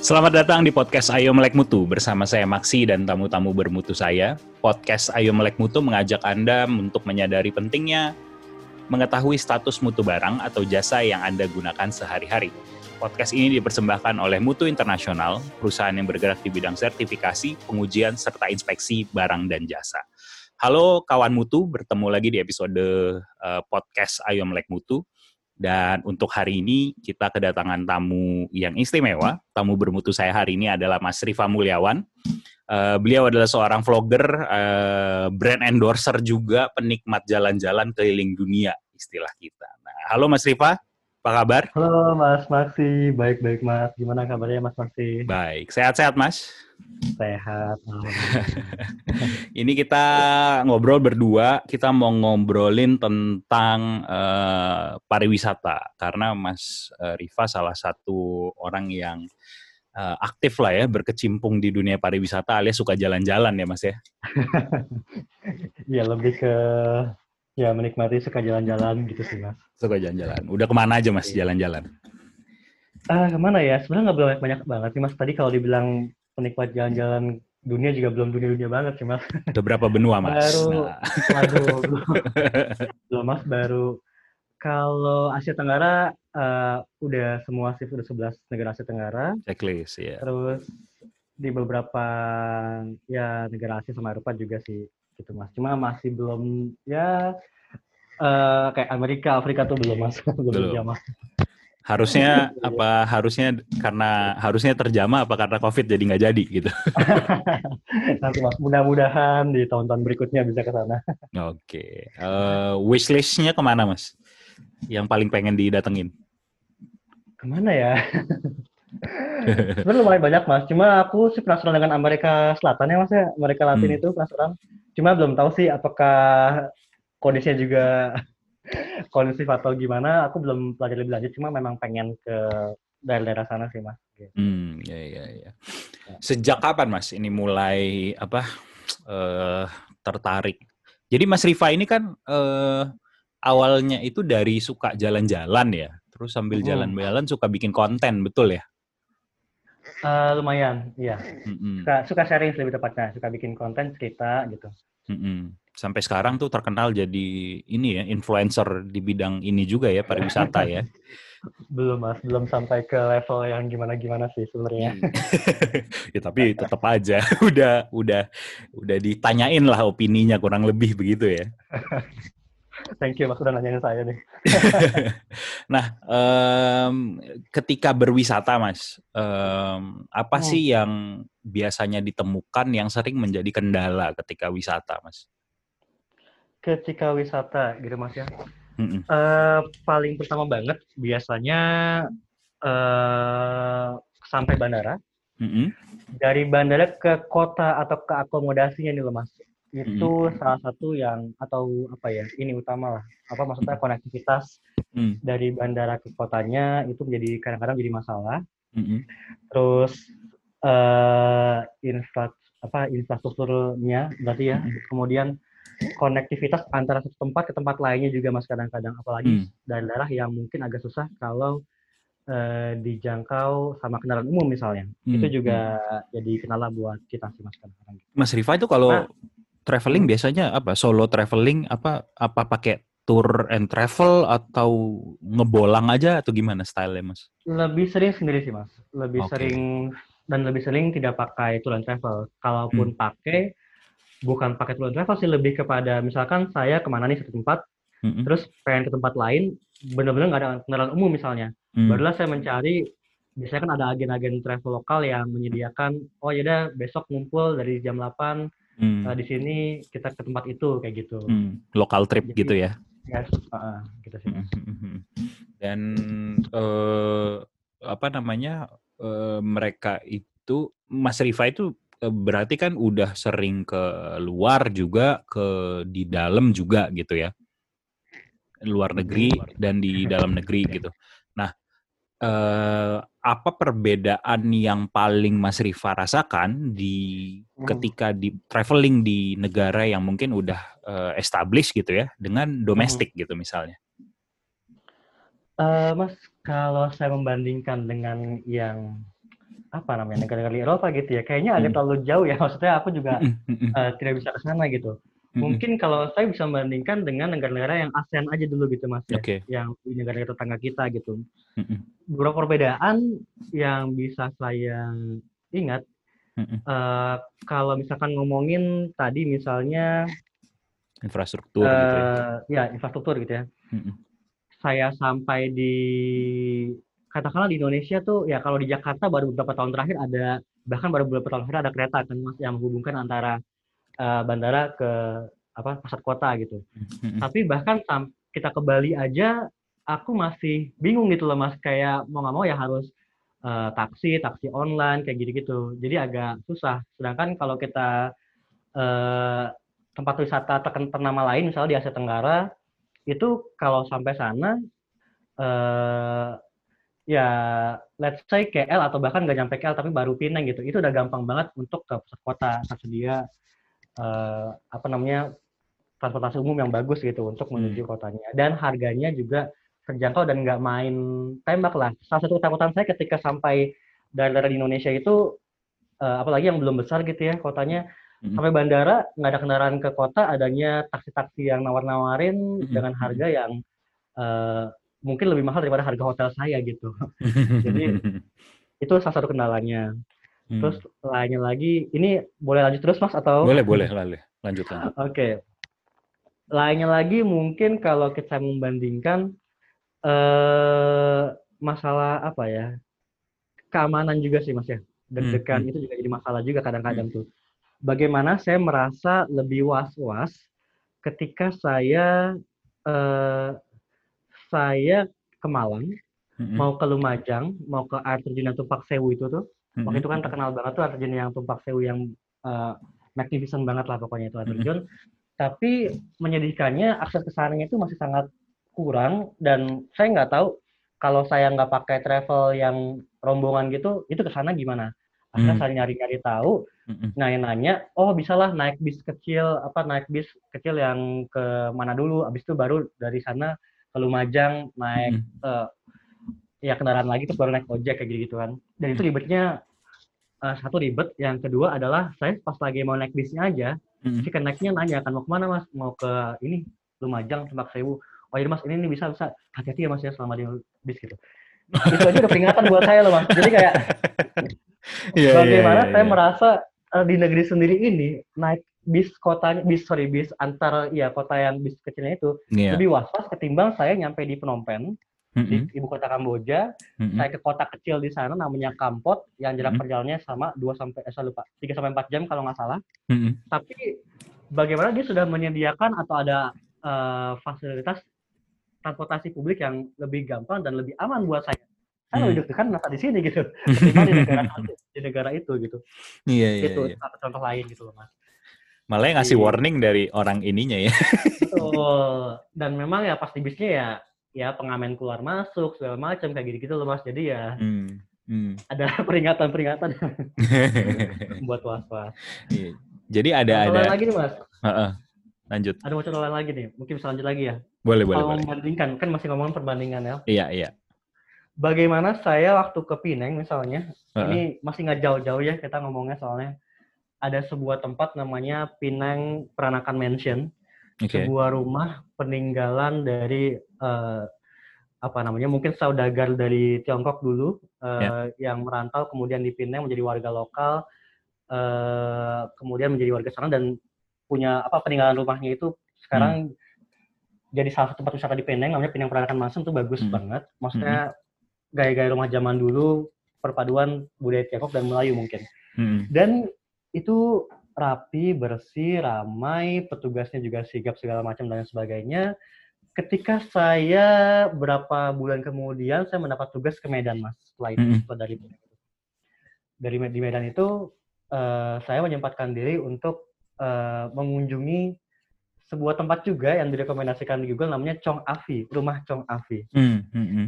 Selamat datang di podcast Ayo Melek Mutu bersama saya Maksi dan tamu-tamu bermutu saya. Podcast Ayo Melek Mutu mengajak Anda untuk menyadari pentingnya mengetahui status mutu barang atau jasa yang Anda gunakan sehari-hari. Podcast ini dipersembahkan oleh Mutu Internasional, perusahaan yang bergerak di bidang sertifikasi, pengujian, serta inspeksi barang dan jasa. Halo kawan Mutu, bertemu lagi di episode uh, podcast Ayo Melek Mutu. Dan untuk hari ini kita kedatangan tamu yang istimewa. Tamu bermutu saya hari ini adalah Mas Rifa Mulyawan. Uh, beliau adalah seorang vlogger, uh, brand endorser juga, penikmat jalan-jalan keliling dunia istilah kita. Nah, halo Mas Rifa, apa kabar? Halo Mas Maksi, baik-baik Mas. Gimana kabarnya Mas Maksi? Baik, sehat-sehat Mas? Sehat. Ini kita ngobrol berdua, kita mau ngobrolin tentang uh, pariwisata karena Mas uh, Rifa salah satu orang yang uh, aktif lah ya berkecimpung di dunia pariwisata alias suka jalan-jalan ya Mas ya. Iya lebih ke ya menikmati suka jalan-jalan gitu sih Mas. Suka jalan-jalan. Udah ke mana aja Mas iya. jalan-jalan? Ah ke mana ya? Sebenarnya nggak banyak banyak banget sih Mas. Tadi kalau dibilang penikmat jalan-jalan dunia juga belum dunia-dunia banget sih mas. Udah berapa benua mas? Baru, nah. waduh, belum mas baru. Kalau Asia Tenggara uh, udah semua sih udah 11 negara Asia Tenggara. Checklist ya. Terus di beberapa ya negara Asia sama Eropa juga sih gitu mas. Cuma masih belum ya uh, kayak Amerika, Afrika tuh belum mas, belum, mas harusnya apa harusnya karena harusnya terjama apa karena covid jadi nggak jadi gitu? Nanti mas mudah-mudahan di tahun-tahun berikutnya bisa ke sana. Oke okay. uh, eh, wishlistnya ke mana mas? Yang paling pengen didatengin? Ke mana ya sebenarnya lumayan banyak mas cuma aku sih penasaran dengan Amerika Selatan ya mas ya Amerika Latin hmm. itu penasaran cuma belum tahu sih apakah kondisinya juga kondusif atau gimana aku belum pelajari lebih lanjut cuma memang pengen ke daerah-daerah sana sih mas. Gitu. Hmm ya ya ya. Sejak kapan mas ini mulai apa uh, tertarik? Jadi Mas Rifa ini kan uh, awalnya itu dari suka jalan-jalan ya, terus sambil jalan-jalan hmm. suka bikin konten betul ya? Uh, lumayan, iya. Mm-hmm. Suka, suka sharing lebih tepatnya, suka bikin konten cerita gitu. Mm-hmm sampai sekarang tuh terkenal jadi ini ya influencer di bidang ini juga ya pariwisata ya. Belum mas, belum sampai ke level yang gimana-gimana sih sebenarnya. Hmm. ya tapi tetap aja udah udah udah ditanyain lah opininya kurang lebih begitu ya. Thank you mas udah nanyain saya nih. nah, um, ketika berwisata mas, um, apa hmm. sih yang biasanya ditemukan yang sering menjadi kendala ketika wisata mas? ketika wisata gitu mas ya uh, paling pertama banget biasanya uh, sampai bandara mm-hmm. dari bandara ke kota atau ke akomodasinya nih loh mas itu mm-hmm. salah satu yang atau apa ya ini utama lah apa maksudnya konektivitas mm. dari bandara ke kotanya itu menjadi kadang-kadang jadi masalah mm-hmm. terus uh, infra apa infrastrukturnya berarti ya mm-hmm. kemudian konektivitas antara satu tempat ke tempat lainnya juga mas kadang-kadang apalagi hmm. daerah-daerah yang mungkin agak susah kalau uh, dijangkau sama kendaraan umum misalnya hmm. itu juga hmm. jadi kendala buat kita sih mas kadang-kadang. Mas Rifa itu kalau nah, traveling hmm. biasanya apa solo traveling apa apa pakai tour and travel atau ngebolang aja atau gimana style mas? Lebih sering sendiri sih mas, lebih okay. sering dan lebih sering tidak pakai tour and travel. Kalaupun hmm. pakai bukan pakai tour travel sih lebih kepada misalkan saya ke mana nih satu tempat mm-hmm. terus pengen ke tempat lain benar-benar nggak ada kendaraan umum misalnya mm. barulah saya mencari biasanya kan ada agen-agen travel lokal yang menyediakan oh ya besok ngumpul dari jam 8 mm. uh, di sini kita ke tempat itu kayak gitu mm. lokal trip Jadi, gitu ya ya uh, gitu sih mm-hmm. dan uh, apa namanya uh, mereka itu Mas Rifa itu Eh, berarti kan udah sering ke luar juga, ke di dalam juga gitu ya. Luar negeri dan di dalam negeri gitu. Eh, apa perbedaan yang paling Mas Rifa rasakan di hmm. ketika di traveling di negara yang mungkin udah eh, established gitu ya, dengan domestik hmm. gitu misalnya? Uh, mas, kalau saya membandingkan dengan yang apa namanya negara-negara Eropa gitu ya kayaknya agak terlalu jauh ya maksudnya aku juga uh, tidak bisa ke sana gitu mungkin kalau saya bisa membandingkan dengan negara-negara yang ASEAN aja dulu gitu mas ya. Okay. yang negara-negara tetangga kita gitu. Beberapa perbedaan yang bisa saya ingat uh, kalau misalkan ngomongin tadi misalnya infrastruktur uh, gitu ya. Ya infrastruktur gitu ya. Saya sampai di katakanlah di Indonesia tuh ya kalau di Jakarta baru beberapa tahun terakhir ada bahkan baru beberapa tahun terakhir ada kereta kan mas yang menghubungkan antara uh, bandara ke apa pusat kota gitu. Mm-hmm. Tapi bahkan kita ke Bali aja aku masih bingung gitu loh mas kayak mau nggak mau ya harus uh, taksi taksi online kayak gitu-gitu. Jadi agak susah. Sedangkan kalau kita uh, tempat wisata ternama lain misalnya di Asia Tenggara itu kalau sampai sana uh, ya let's say KL atau bahkan nggak nyampe KL tapi baru Pinang gitu itu udah gampang banget untuk ke pusat kota tersedia uh, apa namanya transportasi umum yang bagus gitu untuk hmm. menuju kotanya dan harganya juga terjangkau dan nggak main tembak lah salah satu ketakutan saya ketika sampai daerah di Indonesia itu uh, apalagi yang belum besar gitu ya kotanya hmm. sampai bandara nggak ada kendaraan ke kota adanya taksi-taksi yang nawar-nawarin hmm. dengan harga yang uh, mungkin lebih mahal daripada harga hotel saya gitu. Jadi itu salah satu kendalanya. Hmm. Terus lainnya lagi, ini boleh lanjut terus mas atau? Boleh boleh lanjut lanjut. Oke. Okay. Lainnya lagi mungkin kalau kita membandingkan eh, masalah apa ya keamanan juga sih mas ya. Deg-degan hmm. itu juga jadi masalah juga kadang-kadang hmm. tuh. Bagaimana saya merasa lebih was-was ketika saya eh, saya ke Malang, mm-hmm. mau ke Lumajang, mau ke air terjun yang Tumpak Sewu itu tuh. Mm-hmm. Waktu itu kan terkenal banget tuh terjun yang Tumpak Sewu yang uh, magnificent banget lah pokoknya itu terjun. Mm-hmm. Tapi menyedihkannya akses ke sana itu masih sangat kurang dan saya nggak tahu kalau saya nggak pakai travel yang rombongan gitu, itu ke sana gimana? Akhirnya mm-hmm. saya nyari-nyari tahu, mm-hmm. nanya-nanya, oh bisalah naik bis kecil, apa naik bis kecil yang ke mana dulu, abis itu baru dari sana ke Lumajang naik hmm. uh, ya kendaraan lagi terus baru naik ojek kayak gitu, -gitu kan dan itu ribetnya uh, satu ribet. Yang kedua adalah saya pas lagi mau naik bisnya aja hmm. si keneknya nanya kan mau ke mana mas? Mau ke ini Lumajang Tembak Sewu. Oh iya mas ini nih bisa bisa. Hati-hati ya mas ya selama di bis gitu. Itu aja udah peringatan buat saya loh mas. Jadi kayak yeah, bagaimana yeah, yeah, saya iya. merasa uh, di negeri sendiri ini naik bis kotanya bis sorry bis antar ya kota yang bis kecilnya itu yeah. lebih was-was ketimbang saya nyampe di Phnom Penh mm -hmm. di ibu kota Kamboja mm -hmm. saya ke kota kecil di sana namanya Kampot yang jarak mm -hmm. perjalanannya sama 2 sampai eh, saya lupa 3 sampai 4 jam kalau nggak salah mm -hmm. tapi bagaimana dia sudah menyediakan atau ada uh, fasilitas transportasi publik yang lebih gampang dan lebih aman buat saya saya lebih deg-degan nasa di sini gitu ketimbang di negara di negara itu gitu iya, iya, itu iya. contoh lain gitu loh mas Malah ngasih iya. warning dari orang ininya ya. Betul. Dan memang ya pasti bisnya ya ya pengamen keluar masuk segala macam kayak gitu-gitu loh Mas. Jadi ya hmm. Hmm. ada peringatan-peringatan buat was-was. Iya. Jadi ada contoh ada lagi nih Mas. Uh -uh. Lanjut. Ada mau contoh lain lagi nih. Mungkin bisa lanjut lagi ya. Boleh, boleh, Kalau membandingkan kan masih ngomongin perbandingan ya. Iya, iya. Bagaimana saya waktu ke Pineng misalnya, uh -uh. ini masih nggak jauh-jauh ya kita ngomongnya soalnya ada sebuah tempat namanya Pinang Peranakan Mansion. Okay. Sebuah rumah peninggalan dari uh, apa namanya mungkin saudagar dari Tiongkok dulu uh, yeah. yang merantau kemudian di Pinang menjadi warga lokal uh, kemudian menjadi warga sana dan punya apa peninggalan rumahnya itu sekarang hmm. jadi salah satu tempat wisata di Pinang namanya Pinang Peranakan Mansion itu bagus hmm. banget maksudnya hmm. gaya-gaya rumah zaman dulu perpaduan budaya Tiongkok dan Melayu mungkin hmm. dan itu rapi, bersih, ramai, petugasnya juga sigap segala macam dan sebagainya. Ketika saya berapa bulan kemudian saya mendapat tugas ke Medan, Mas. Setelah itu, setelah dari dari di Medan itu uh, saya menyempatkan diri untuk uh, mengunjungi sebuah tempat juga yang direkomendasikan di Google namanya Chong Afi, rumah Chong Afi. Mm -hmm.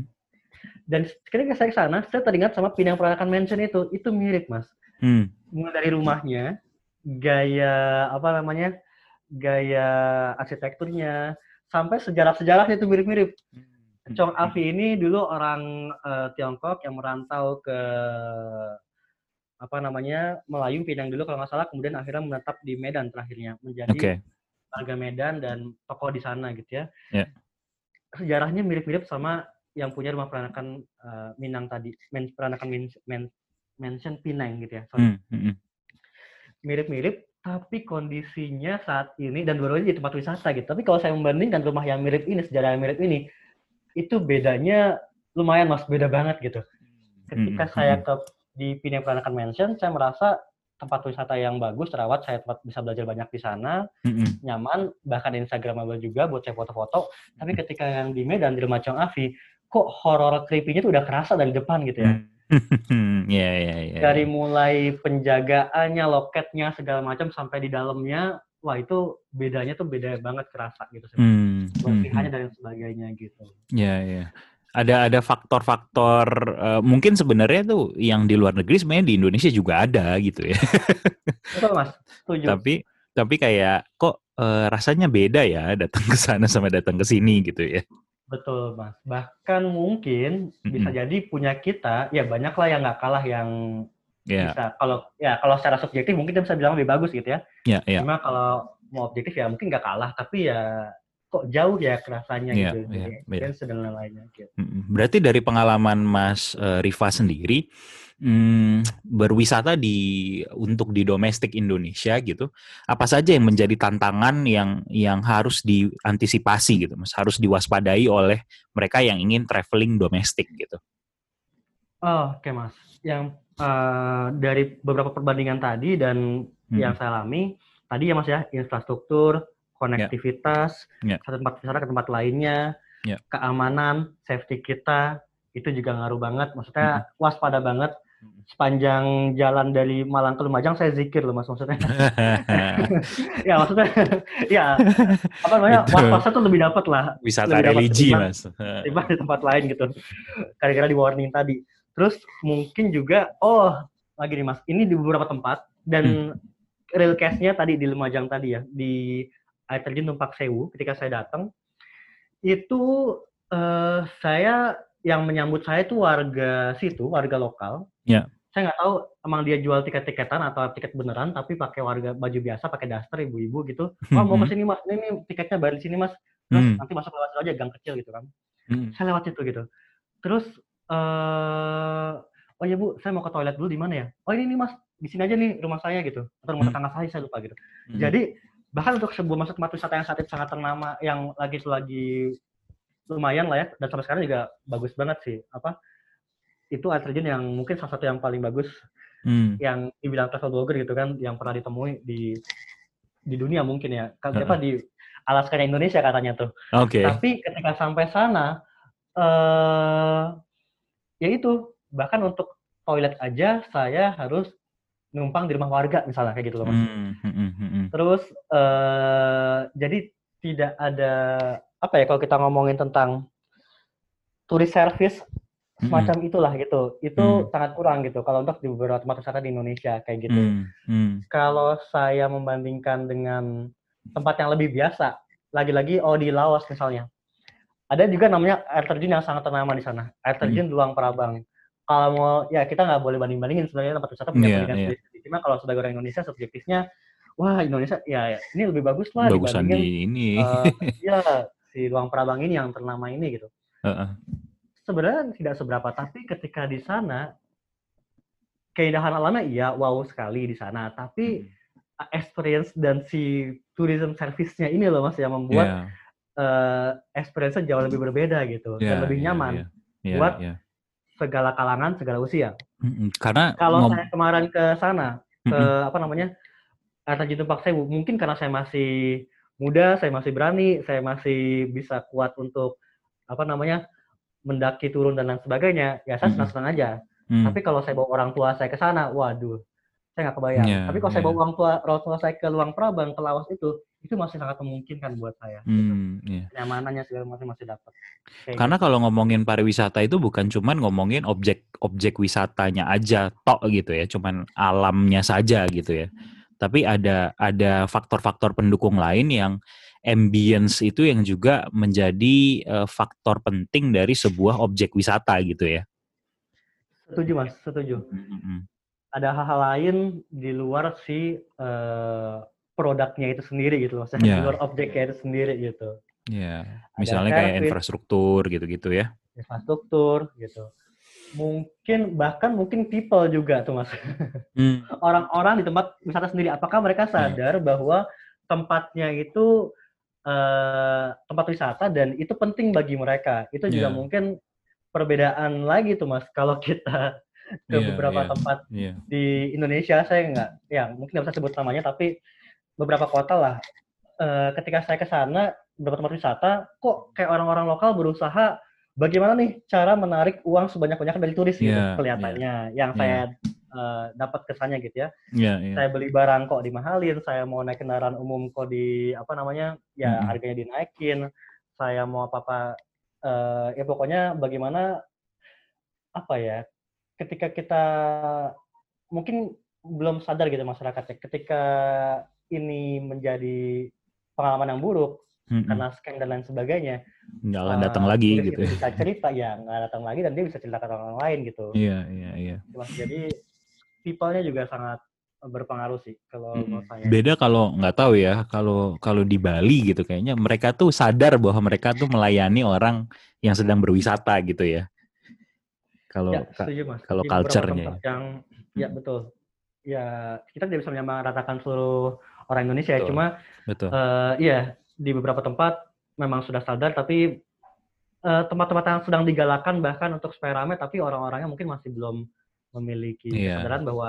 Dan ketika saya ke sana, saya teringat sama Pinang Peranakan Mansion itu, itu mirip, Mas. Hmm. Mulai dari rumahnya, gaya apa namanya, gaya arsitekturnya, sampai sejarah-sejarahnya itu mirip-mirip. Hmm. Chong Afi ini dulu orang uh, Tiongkok yang merantau ke apa namanya Melayu Pinang dulu kalau nggak salah kemudian akhirnya menetap di Medan terakhirnya menjadi okay. warga Medan dan tokoh di sana gitu ya. Yeah. Sejarahnya mirip-mirip sama yang punya rumah peranakan uh, Minang tadi, men, peranakan min, men, mention Pinang gitu ya. Mm -hmm. Mirip-mirip, tapi kondisinya saat ini dan baru aja di tempat wisata gitu. Tapi kalau saya membandingkan rumah yang mirip ini, sejarah yang mirip ini, itu bedanya lumayan mas, beda banget gitu. Ketika mm -hmm. saya ke di Pinang Peranakan Mansion, saya merasa tempat wisata yang bagus, terawat, saya tempat bisa belajar banyak di sana, mm-hmm. nyaman, bahkan Instagramable juga buat saya foto-foto. Tapi ketika yang di Medan, di rumah Chong Avi, kok horor creepy-nya tuh udah kerasa dari depan gitu ya. yeah, yeah, yeah. Dari mulai penjagaannya, loketnya, segala macam, sampai di dalamnya, wah itu bedanya tuh beda banget kerasa gitu. Mm, Berpihannya mm, dan sebagainya gitu. Iya, yeah, iya. Yeah ada ada faktor-faktor uh, mungkin sebenarnya tuh yang di luar negeri sebenarnya di Indonesia juga ada gitu ya. Betul mas, setuju. Tapi tapi kayak kok uh, rasanya beda ya datang ke sana sama datang ke sini gitu ya. Betul mas. Bahkan mungkin mm-hmm. bisa jadi punya kita ya banyak lah yang nggak kalah yang yeah. bisa kalau ya kalau secara subjektif mungkin kita bisa bilang lebih bagus gitu ya. Yeah, yeah. Cuma kalau mau objektif ya mungkin nggak kalah tapi ya kok jauh ya kerasanya yeah, gitu, yeah, yeah. dan lainnya. Gitu. Berarti dari pengalaman Mas uh, Riva sendiri, hmm, berwisata di untuk di domestik Indonesia gitu, apa saja yang menjadi tantangan yang yang harus diantisipasi gitu, Mas, harus diwaspadai oleh mereka yang ingin traveling domestik gitu. Oh, oke okay, Mas. Yang uh, dari beberapa perbandingan tadi dan hmm. yang saya alami, tadi ya Mas ya, infrastruktur, konektivitas yeah. Yeah. satu tempat wisata ke tempat lainnya, yeah. keamanan, safety kita itu juga ngaruh banget. Maksudnya mm-hmm. waspada banget sepanjang jalan dari Malang ke Lumajang saya zikir loh mas maksudnya. ya maksudnya ya apa namanya was tuh lebih dapat lah. Wisata religi mas. Tiba di tempat lain gitu. Kira-kira di warning tadi. Terus mungkin juga oh lagi nih mas ini di beberapa tempat dan hmm. real case-nya tadi di Lumajang tadi ya di air terjun Tumpak Sewu ketika saya datang itu uh, saya yang menyambut saya itu warga situ, warga lokal. Yeah. Saya nggak tahu emang dia jual tiket-tiketan atau tiket beneran, tapi pakai warga baju biasa, pakai daster ibu-ibu gitu. Oh mau ke sini mas, ini, ini tiketnya bayar di sini mas. Terus mm. nanti masuk lewat aja gang kecil gitu kan. Mm. Saya lewat situ gitu. Terus uh, oh ya bu, saya mau ke toilet dulu di mana ya? Oh ini nih mas, di sini aja nih rumah saya gitu. Atau rumah mm. tetangga saya, saya lupa gitu. Mm. Jadi bahkan untuk sebuah masuk tempat wisata yang saat itu sangat ternama yang lagi lagi lumayan lah ya dan sampai sekarang juga bagus banget sih apa itu air terjun yang mungkin salah satu yang paling bagus hmm. yang dibilang travel blogger gitu kan yang pernah ditemui di di dunia mungkin ya kan uh -uh. di Alaska Indonesia katanya tuh okay. tapi ketika sampai sana uh, ya itu bahkan untuk toilet aja saya harus numpang di rumah warga misalnya kayak gitu loh mas. Mm, mm, mm, Terus uh, jadi tidak ada apa ya kalau kita ngomongin tentang turis service semacam mm, itulah gitu. Itu mm. sangat kurang gitu kalau untuk di beberapa tempat wisata di Indonesia kayak gitu. Mm, mm. Kalau saya membandingkan dengan tempat yang lebih biasa, lagi-lagi oh di Laos misalnya. Ada juga namanya air terjun yang sangat ternama di sana. Air terjun mm. Luang Prabang kalau mau ya kita nggak boleh banding bandingin sebenarnya tempat wisata punya yeah, yeah. sendiri. Cuma kalau sebagai orang Indonesia subjektifnya, wah Indonesia ya, ya ini lebih bagus lah Bagusan dibandingin di ini. Uh, ya si ruang Prabang ini yang ternama ini gitu. Uh -uh. Sebenarnya tidak seberapa, tapi ketika di sana keindahan alamnya iya wow sekali di sana, tapi hmm. experience dan si tourism service-nya ini loh mas yang membuat yeah. uh, experience-nya jauh lebih berbeda gitu yeah, dan lebih yeah, nyaman yeah, yeah, buat yeah segala kalangan, segala usia. Mm-hmm. Karena kalau saya kemarin ke sana, ke mm-hmm. apa namanya, Atas Jitu Pak Sewu, mungkin karena saya masih muda, saya masih berani, saya masih bisa kuat untuk apa namanya mendaki turun dan lain sebagainya, ya saya senang-senang aja. Mm-hmm. Tapi kalau saya bawa orang tua saya ke sana, waduh, saya nggak kebayang. Yeah, Tapi kalau yeah. saya bawa orang tua orang tua saya ke Luang Prabang, ke Lawas itu, itu masih sangat memungkinkan buat saya. Hmm, gitu. yeah. Nyamanannya segala macam masih dapat. Karena gitu. kalau ngomongin pariwisata itu bukan cuman ngomongin objek-objek wisatanya aja tok gitu ya, cuman alamnya saja gitu ya. Tapi ada ada faktor-faktor pendukung lain yang ambience itu yang juga menjadi uh, faktor penting dari sebuah objek wisata gitu ya. Setuju mas, setuju. Mm -hmm. ada hal-hal lain di luar si uh, produknya itu sendiri gitu loh, yeah. di luar objeknya itu sendiri gitu. Iya, yeah. misalnya kayak infrastruktur gitu-gitu ya. Infrastruktur gitu. Mungkin bahkan mungkin people juga tuh mas. Hmm. Orang-orang di tempat wisata sendiri, apakah mereka iya. sadar yeah. bahwa tempatnya itu uh, tempat wisata dan itu penting bagi mereka. Itu juga yeah. mungkin perbedaan lagi tuh mas. Kalau kita ke yeah, beberapa yeah, tempat yeah. di Indonesia saya nggak ya mungkin nggak bisa sebut namanya tapi beberapa kota lah uh, ketika saya ke sana beberapa tempat wisata kok kayak orang-orang lokal berusaha bagaimana nih cara menarik uang sebanyak-banyaknya dari turis yeah, gitu iya, kelihatannya yeah. yang saya uh, dapat kesannya gitu ya yeah, yeah. saya beli barang kok dimahalin saya mau naik kendaraan umum kok di apa namanya ya mm -hmm. harganya dinaikin saya mau apa apa uh, ya pokoknya bagaimana apa ya ketika kita mungkin belum sadar gitu masyarakatnya ketika ini menjadi pengalaman yang buruk karena scam dan lain sebagainya nggak akan datang uh, lagi gitu ya. bisa cerita ya nggak datang lagi dan dia bisa cerita ke orang lain gitu iya iya iya jadi people-nya juga sangat berpengaruh sih kalau hmm. saya. Beda kalau nggak tahu ya, kalau kalau di Bali gitu kayaknya mereka tuh sadar bahwa mereka tuh melayani orang yang sedang berwisata gitu ya. Kalau ya, kalau culture-nya. Ya. Yang ya betul. Ya kita tidak bisa menyamaratakan seluruh orang Indonesia ya, betul. cuma betul. Uh, iya di beberapa tempat memang sudah sadar tapi uh, tempat-tempat yang sedang digalakan bahkan untuk supaya ramai tapi orang-orangnya mungkin masih belum memiliki yeah. kesadaran bahwa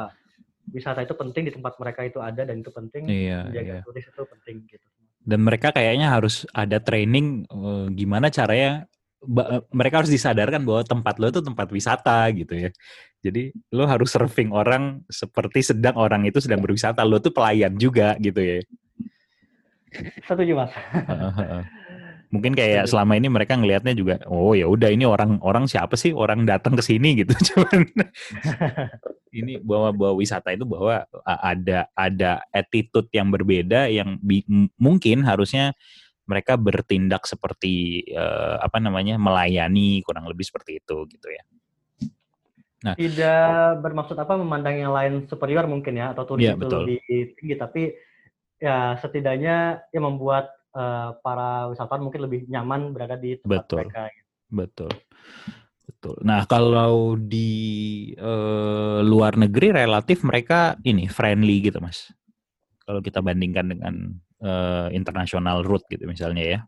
wisata itu penting di tempat mereka itu ada dan itu penting yeah, menjaga yeah. turis itu penting gitu. Dan mereka kayaknya harus ada training uh, gimana caranya mereka harus disadarkan bahwa tempat lo itu tempat wisata gitu ya. Jadi lo harus surfing orang seperti sedang orang itu sedang berwisata. Lo tuh pelayan juga gitu ya. Setuju mas. Mungkin kayak selama ini mereka ngelihatnya juga, oh ya udah ini orang orang siapa sih orang datang ke sini gitu. Cuman ini bahwa bahwa wisata itu bahwa ada ada attitude yang berbeda yang bi, mungkin harusnya mereka bertindak seperti uh, apa namanya melayani kurang lebih seperti itu gitu ya. Nah, tidak bermaksud apa memandang yang lain superior mungkin ya atau turis ya, itu betul. lebih tinggi tapi ya setidaknya ya membuat uh, para wisatawan mungkin lebih nyaman berada di tempat betul. mereka. Gitu. Betul. Betul. Nah, kalau di uh, luar negeri relatif mereka ini friendly gitu, Mas. Kalau kita bandingkan dengan uh, international route gitu misalnya ya.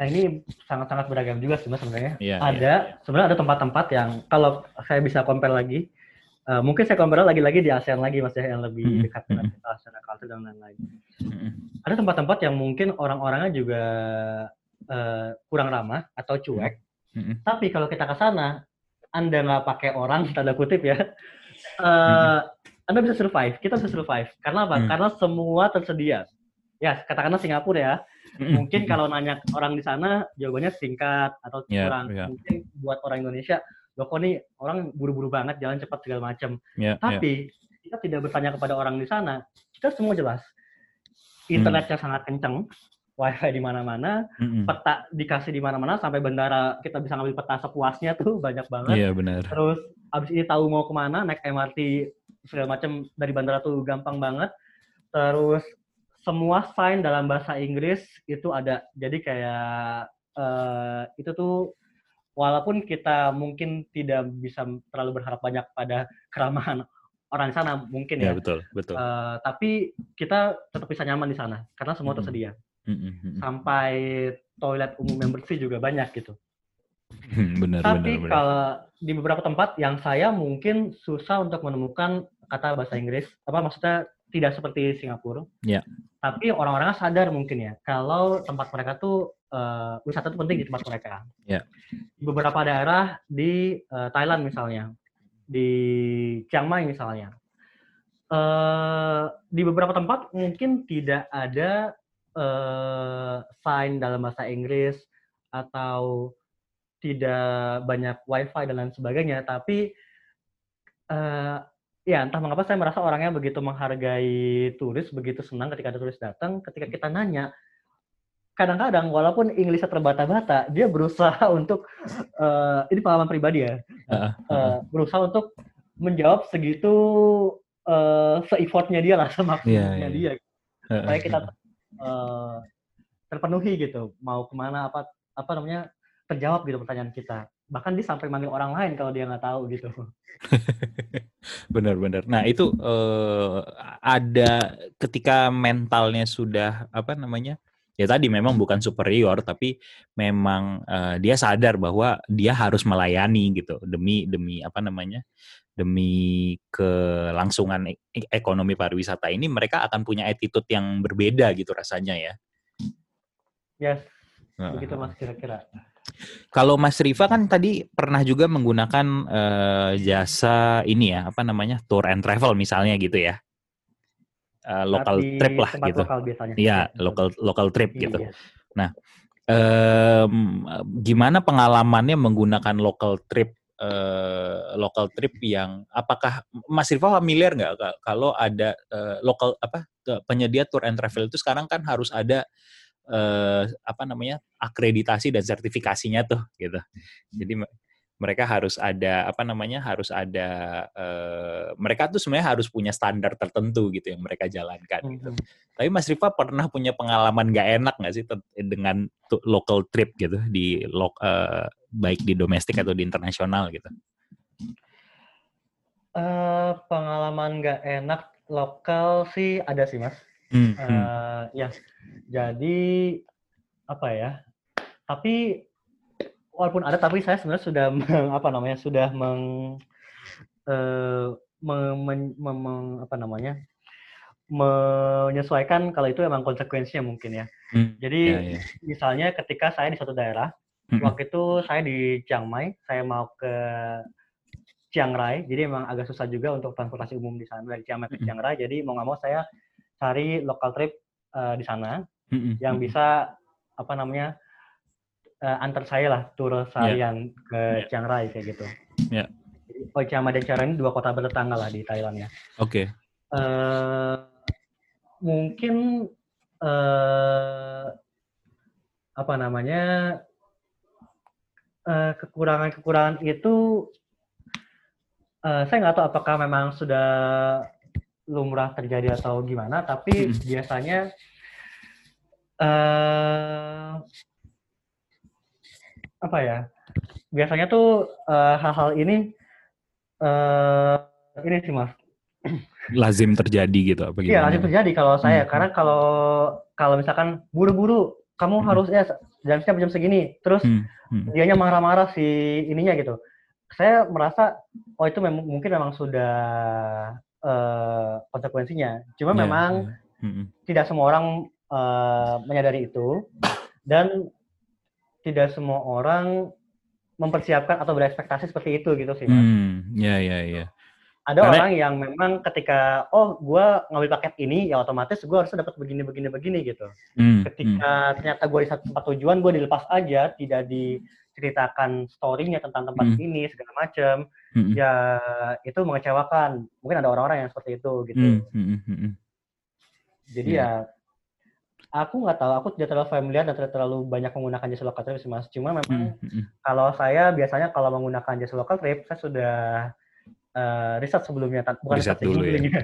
Nah ini sangat-sangat beragam juga sih mas sebenarnya. Yeah, ada yeah. sebenarnya ada tempat-tempat yang kalau saya bisa compare lagi, uh, mungkin saya compare lagi-lagi di ASEAN lagi mas ya yang lebih mm -hmm. dekat dengan kita secara culture dan lain-lain. Mm -hmm. Ada tempat-tempat yang mungkin orang-orangnya juga uh, kurang ramah atau cuek. Mm -hmm. Tapi kalau kita ke sana, anda nggak pakai orang tanda kutip ya, uh, anda bisa survive. Kita bisa survive. Karena apa? Karena semua tersedia ya katakanlah Singapura ya mungkin kalau nanya orang di sana jawabannya singkat atau yeah, kurang yeah. mungkin buat orang Indonesia loh kok nih orang buru-buru banget jalan cepat segala macam yeah, tapi yeah. kita tidak bertanya kepada orang di sana kita semua jelas internetnya mm. sangat kencang wifi di mana-mana mm-hmm. peta dikasih di mana-mana sampai bandara kita bisa ngambil peta sepuasnya tuh banyak banget yeah, benar. terus abis ini tahu mau ke mana naik MRT segala macam dari bandara tuh gampang banget terus semua sign dalam bahasa Inggris itu ada. Jadi kayak uh, itu tuh walaupun kita mungkin tidak bisa terlalu berharap banyak pada keramahan orang di sana mungkin ya. Ya betul, betul. Uh, tapi kita tetap bisa nyaman di sana karena semua mm -hmm. tersedia. Mm -hmm. Sampai toilet umum yang bersih juga banyak gitu. benar, Tapi benar, kalau di beberapa tempat yang saya mungkin susah untuk menemukan kata bahasa Inggris, apa maksudnya tidak seperti Singapura. Yeah. Tapi orang-orangnya sadar mungkin ya kalau tempat mereka tuh uh, wisata itu penting di tempat mereka. Yeah. Di beberapa daerah di uh, Thailand misalnya, di Chiang Mai misalnya, uh, di beberapa tempat mungkin tidak ada uh, sign dalam bahasa Inggris atau tidak banyak wifi dan lain sebagainya, tapi uh, ya entah mengapa saya merasa orangnya begitu menghargai turis, begitu senang ketika ada turis datang. Ketika kita nanya, kadang-kadang walaupun Inggrisnya terbata-bata, dia berusaha untuk uh, ini pengalaman pribadi ya, uh, uh, berusaha untuk menjawab segitu uh, se-effortnya dia lah sama yeah, yeah. dia. Supaya kita uh, terpenuhi gitu, mau ke mana apa apa namanya terjawab gitu pertanyaan kita. Bahkan dia sampai manggil orang lain kalau dia nggak tahu gitu. Benar-benar. Nah itu uh, ada ketika mentalnya sudah apa namanya ya tadi memang bukan superior tapi memang uh, dia sadar bahwa dia harus melayani gitu demi demi apa namanya demi kelangsungan e ekonomi pariwisata ini mereka akan punya attitude yang berbeda gitu rasanya ya. Yes, begitu mas kira-kira. Kalau Mas Riva kan tadi pernah juga menggunakan uh, jasa ini ya apa namanya tour and travel misalnya gitu ya uh, local trip lah gitu. Iya, local local trip gitu. iya. gitu. Nah, um, gimana pengalamannya menggunakan local trip uh, local trip yang apakah Mas Rifa familiar nggak kalau ada uh, local apa penyedia tour and travel itu sekarang kan harus ada uh, apa namanya akreditasi dan sertifikasinya tuh gitu. Jadi mereka harus ada apa namanya harus ada uh, mereka tuh sebenarnya harus punya standar tertentu gitu yang mereka jalankan gitu. Mm -hmm. Tapi Mas Rifa pernah punya pengalaman gak enak nggak sih dengan local trip gitu di lo, uh, baik di domestik atau di internasional gitu? Uh, pengalaman gak enak lokal sih ada sih mas. Mm -hmm. uh, ya jadi apa ya? Tapi walaupun ada tapi saya sebenarnya sudah meng, apa namanya sudah meng, uh, meng, meng, meng, apa namanya menyesuaikan kalau itu emang konsekuensinya mungkin ya. Hmm, Jadi yeah, yeah. misalnya ketika saya di suatu daerah, hmm. waktu itu saya di Chiang Mai, saya mau ke Chiang Rai, jadi emang agak susah juga untuk transportasi umum di sana dari Chiang Mai ke hmm. Chiang Rai. Jadi mau nggak mau saya cari local trip uh, di sana hmm. yang bisa apa namanya uh, antar saya lah tur seharian yeah. ke yeah. Chiang Rai kayak gitu. Yeah. Oh, Chiang Mai dan Chiang Rai ini dua kota bertetangga lah di Thailand ya. Oke. Okay. Uh, eh, mungkin uh, apa namanya uh, kekurangan-kekurangan itu uh, saya nggak tahu apakah memang sudah lumrah terjadi atau gimana, tapi hmm. biasanya uh, apa ya biasanya tuh uh, hal-hal ini uh, ini sih mas lazim terjadi gitu apa Iya lazim terjadi kalau saya hmm. karena kalau kalau misalkan buru-buru kamu hmm. harus ya jam jam jam segini terus hmm. Hmm. dianya marah-marah si ininya gitu saya merasa oh itu memang mungkin memang sudah uh, konsekuensinya cuma yeah. memang yeah. Hmm. tidak semua orang uh, menyadari itu dan tidak semua orang mempersiapkan atau berekspektasi seperti itu gitu sih. Hmm, ya ya ya. Ada Karena... orang yang memang ketika oh gue ngambil paket ini ya otomatis gue harus dapat begini begini begini gitu. Hmm, ketika hmm. ternyata gue di satu tempat tujuan gue dilepas aja tidak diceritakan storynya tentang tempat hmm. ini segala macam hmm. ya itu mengecewakan. Mungkin ada orang-orang yang seperti itu gitu. Hmm. Jadi yeah. ya aku nggak tahu, aku tidak terlalu familiar dan tidak terlalu banyak menggunakan jasa local trip sih mas. Cuma memang mm -hmm. kalau saya biasanya kalau menggunakan jasa local trip, saya sudah uh, riset sebelumnya, bukan riset dulu ya. googling,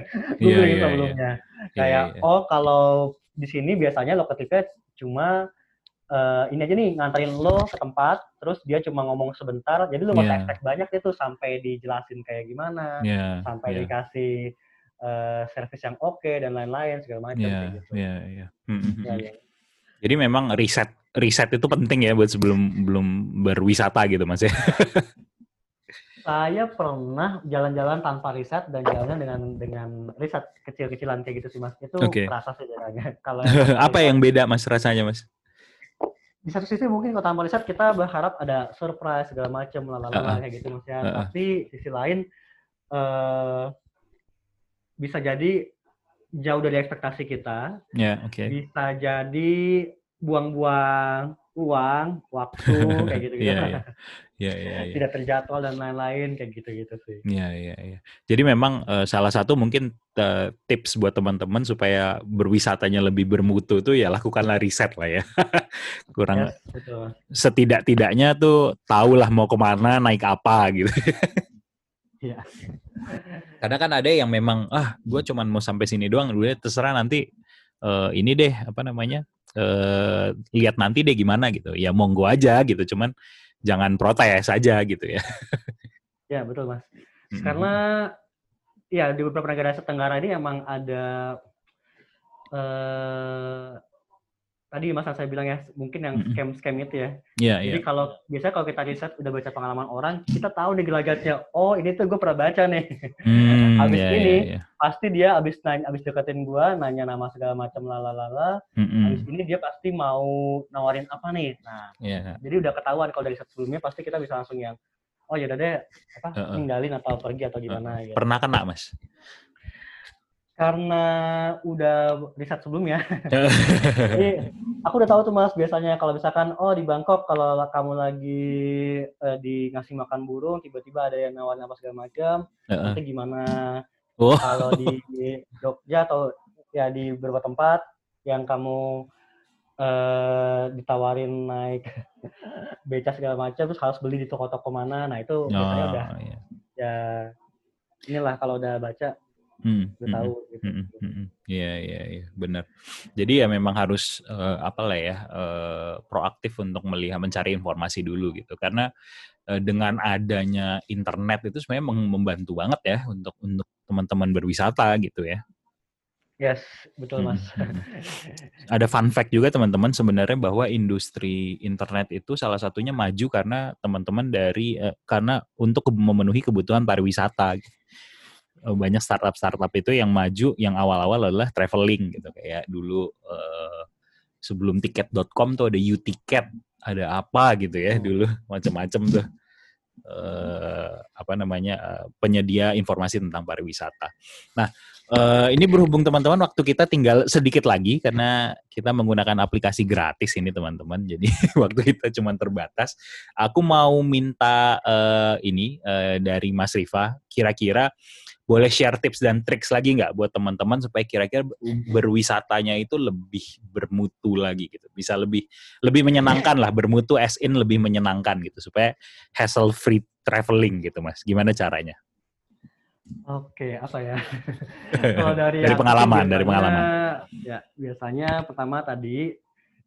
yeah, yeah, sebelumnya. Yeah. Kayak yeah, yeah. oh kalau di sini biasanya local tripnya cuma uh, ini aja nih nganterin lo ke tempat, terus dia cuma ngomong sebentar, jadi lo nggak yeah. expect banyak itu sampai dijelasin kayak gimana, yeah, sampai yeah. dikasih uh, service yang oke okay, dan lain-lain segala macam yeah, gitu. Iya, iya. Hmm, hmm, ya, ya. Jadi memang riset riset itu penting ya buat sebelum belum berwisata gitu Mas ya. Saya pernah jalan-jalan tanpa riset dan jalannya dengan dengan riset kecil-kecilan kayak gitu sih Mas. Itu okay. rasa sebenarnya. Kalau apa yang beda Mas rasanya Mas? Di satu sisi mungkin kalau tanpa riset kita berharap ada surprise segala macam lalala uh -uh. kayak gitu Mas ya. Uh. Tapi sisi lain uh, bisa jadi jauh dari ekspektasi kita. Ya, yeah, oke. Okay. Bisa jadi buang-buang uang, waktu kayak gitu-gitu. Iya, iya. Iya, iya, iya. Tidak terjadwal dan lain-lain kayak gitu-gitu sih. Iya, iya, iya. Jadi memang uh, salah satu mungkin uh, tips buat teman-teman supaya berwisatanya lebih bermutu tuh ya lakukanlah riset lah ya. Kurang yes, betul. setidak-tidaknya tuh tahulah mau ke mana, naik apa gitu. Iya. Kadang kan ada yang memang ah gue cuman mau sampai sini doang, udah terserah nanti uh, ini deh apa namanya uh, lihat nanti deh gimana gitu. Ya monggo aja gitu, cuman jangan protes saja gitu ya. ya betul mas. Karena ya di beberapa negara Tenggara ini emang ada uh, tadi mas saya bilang ya mungkin yang scam scam itu ya. Yeah, Jadi yeah. kalau biasanya kalau kita riset udah baca pengalaman orang, kita tahu nih gelagatnya. Oh ini tuh gue pernah baca nih. Hmm, abis yeah, ini yeah, yeah. pasti dia abis nanya, abis deketin gue, nanya nama segala macam lalalala. Mm-hmm. Abis ini dia pasti mau nawarin apa nih. Nah, yeah. jadi udah ketahuan kalau dari set sebelumnya pasti kita bisa langsung yang oh ya udah deh apa uh, uh. tinggalin atau pergi atau gimana uh, gitu. Pernah kena mas? Karena udah riset sebelumnya. Jadi aku udah tahu tuh mas biasanya kalau misalkan oh di Bangkok kalau kamu lagi uh, di ngasih makan burung tiba-tiba ada yang nawarin apa segala macam uh, uh. nanti gimana? Oh. Kalau di Jogja atau ya di beberapa tempat yang kamu uh, ditawarin naik beca segala macam terus harus beli di toko-toko mana nah itu oh, biasanya udah iya. ya inilah kalau udah baca hmm, udah hmm, tahu hmm, gitu. Hmm, hmm. Iya iya iya benar. Jadi ya memang harus uh, apa lah ya uh, proaktif untuk melihat mencari informasi dulu gitu karena uh, dengan adanya internet itu sebenarnya membantu banget ya untuk untuk teman-teman berwisata gitu ya. Yes, betul mas. Hmm. Ada fun fact juga teman-teman sebenarnya bahwa industri internet itu salah satunya maju karena teman-teman dari eh, karena untuk memenuhi kebutuhan pariwisata. Eh, banyak startup-startup itu yang maju yang awal-awal adalah traveling gitu kayak dulu eh, sebelum tiket.com tuh ada U-Ticket, ada apa gitu ya oh. dulu macam-macam tuh. Eh, apa namanya uh, penyedia informasi tentang pariwisata. Nah, uh, ini berhubung teman-teman waktu kita tinggal sedikit lagi karena kita menggunakan aplikasi gratis ini teman-teman. Jadi waktu kita cuma terbatas. Aku mau minta uh, ini uh, dari Mas Rifa, kira-kira boleh share tips dan triks lagi nggak buat teman-teman supaya kira-kira berwisatanya itu lebih bermutu lagi gitu bisa lebih lebih menyenangkan lah bermutu as in lebih menyenangkan gitu supaya hassle free traveling gitu mas gimana caranya Oke, apa ya? Kalau dari dari pengalaman, dari pengalaman. Ya, biasanya pertama tadi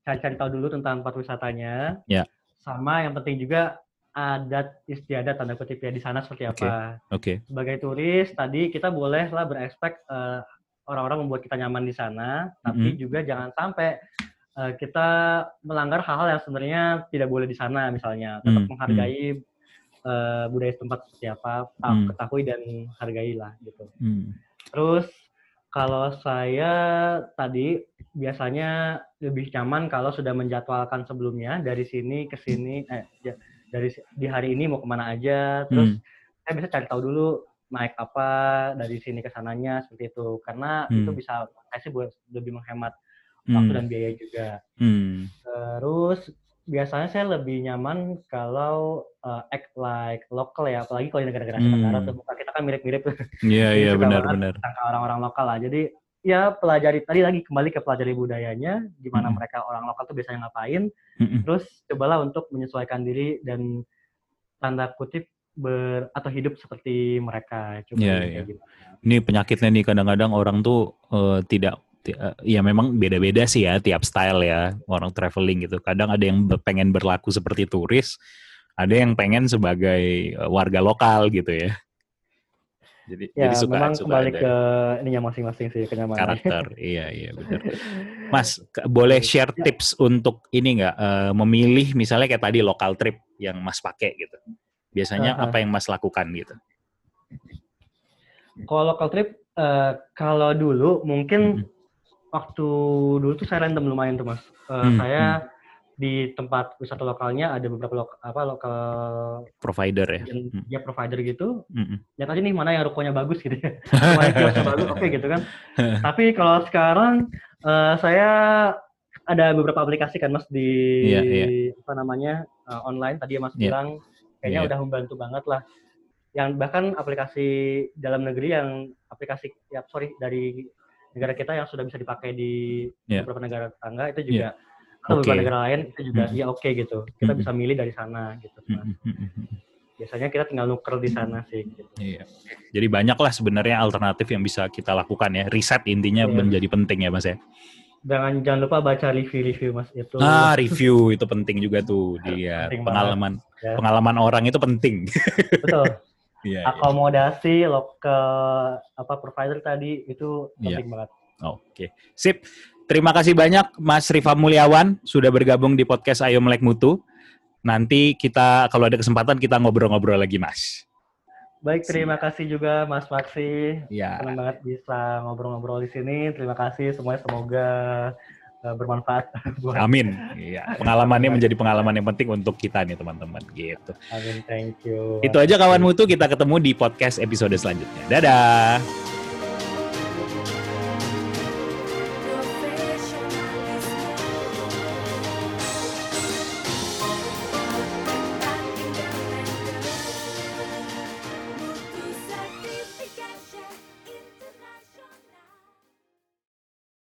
cari-cari tahu dulu tentang tempat wisatanya. Ya. Sama yang penting juga adat istiadat tanda kutip ya di sana seperti apa. Oke. Okay. Sebagai turis tadi kita boleh lah berekspek uh, orang-orang membuat kita nyaman di sana, tapi mm -hmm. juga jangan sampai uh, kita melanggar hal-hal yang sebenarnya tidak boleh di sana misalnya. Tetap mm -hmm. menghargai uh, budaya tempat seperti apa, mm. ketahui dan hargailah gitu. Mm. Terus kalau saya tadi biasanya lebih nyaman kalau sudah menjadwalkan sebelumnya dari sini ke sini eh dari di hari ini mau ke mana aja terus hmm. saya bisa cari tahu dulu naik apa dari sini ke sananya seperti itu karena hmm. itu bisa saya sih buat lebih menghemat hmm. waktu dan biaya juga hmm. terus biasanya saya lebih nyaman kalau uh, act like local ya apalagi kalau di negara-negara hmm. Tuh kita kan mirip-mirip iya iya benar benar orang-orang lokal lah jadi ya pelajari tadi lagi kembali ke pelajari budayanya gimana mm -hmm. mereka orang lokal tuh biasanya ngapain mm -hmm. terus cobalah untuk menyesuaikan diri dan tanda kutip ber atau hidup seperti mereka coba yeah, yeah. Gitu. ini penyakitnya nih kadang-kadang orang tuh uh, tidak uh, ya memang beda-beda sih ya tiap style ya orang traveling gitu kadang ada yang pengen berlaku seperti turis ada yang pengen sebagai eh, warga lokal gitu ya jadi ya, jadi suka memang suka kembali ada. ke ininya masing-masing sih kenyamanan. Karakter, iya iya benar. Mas, boleh share ya. tips untuk ini nggak uh, memilih misalnya kayak tadi lokal trip yang Mas pakai gitu. Biasanya uh -huh. apa yang Mas lakukan gitu? Kalau lokal trip, uh, kalau dulu mungkin hmm. waktu dulu tuh saya random lumayan tuh Mas. Uh, hmm. Saya hmm di tempat wisata lokalnya ada beberapa lo, apa lokal provider ya yang, hmm. ya provider gitu mm-hmm. lihat aja nih mana yang rukonya bagus gitu ya mana bagus oke okay, gitu kan tapi kalau sekarang uh, saya ada beberapa aplikasi kan mas di yeah, yeah. apa namanya uh, online tadi mas yeah. bilang kayaknya yeah. udah membantu banget lah yang bahkan aplikasi dalam negeri yang aplikasi ya sorry dari negara kita yang sudah bisa dipakai di yeah. beberapa negara tetangga itu juga yeah atau okay. negara lain kita juga hmm. ya oke okay, gitu kita hmm. bisa milih dari sana gitu hmm. biasanya kita tinggal nuker di sana sih. Gitu. Iya. Jadi banyak lah sebenarnya alternatif yang bisa kita lakukan ya. Riset intinya iya. menjadi penting ya mas ya. Jangan jangan lupa baca review-review mas itu. Ah review itu penting juga tuh dia pengalaman ya. pengalaman orang itu penting. Betul. Iya, iya, akomodasi iya. lokal apa provider tadi itu penting iya. banget. Oke, sip. Terima kasih banyak Mas Rifa Mulyawan sudah bergabung di podcast Ayo Melek Mutu. Nanti kita kalau ada kesempatan kita ngobrol-ngobrol lagi, Mas. Baik, terima kasih juga Mas Maksi. Ya. Senang banget bisa ngobrol-ngobrol di sini. Terima kasih semuanya semoga uh, bermanfaat. Amin. Iya, pengalamannya menjadi pengalaman yang penting untuk kita nih teman-teman gitu. Amin, thank you. Itu aja kawan mutu, kita ketemu di podcast episode selanjutnya. Dadah.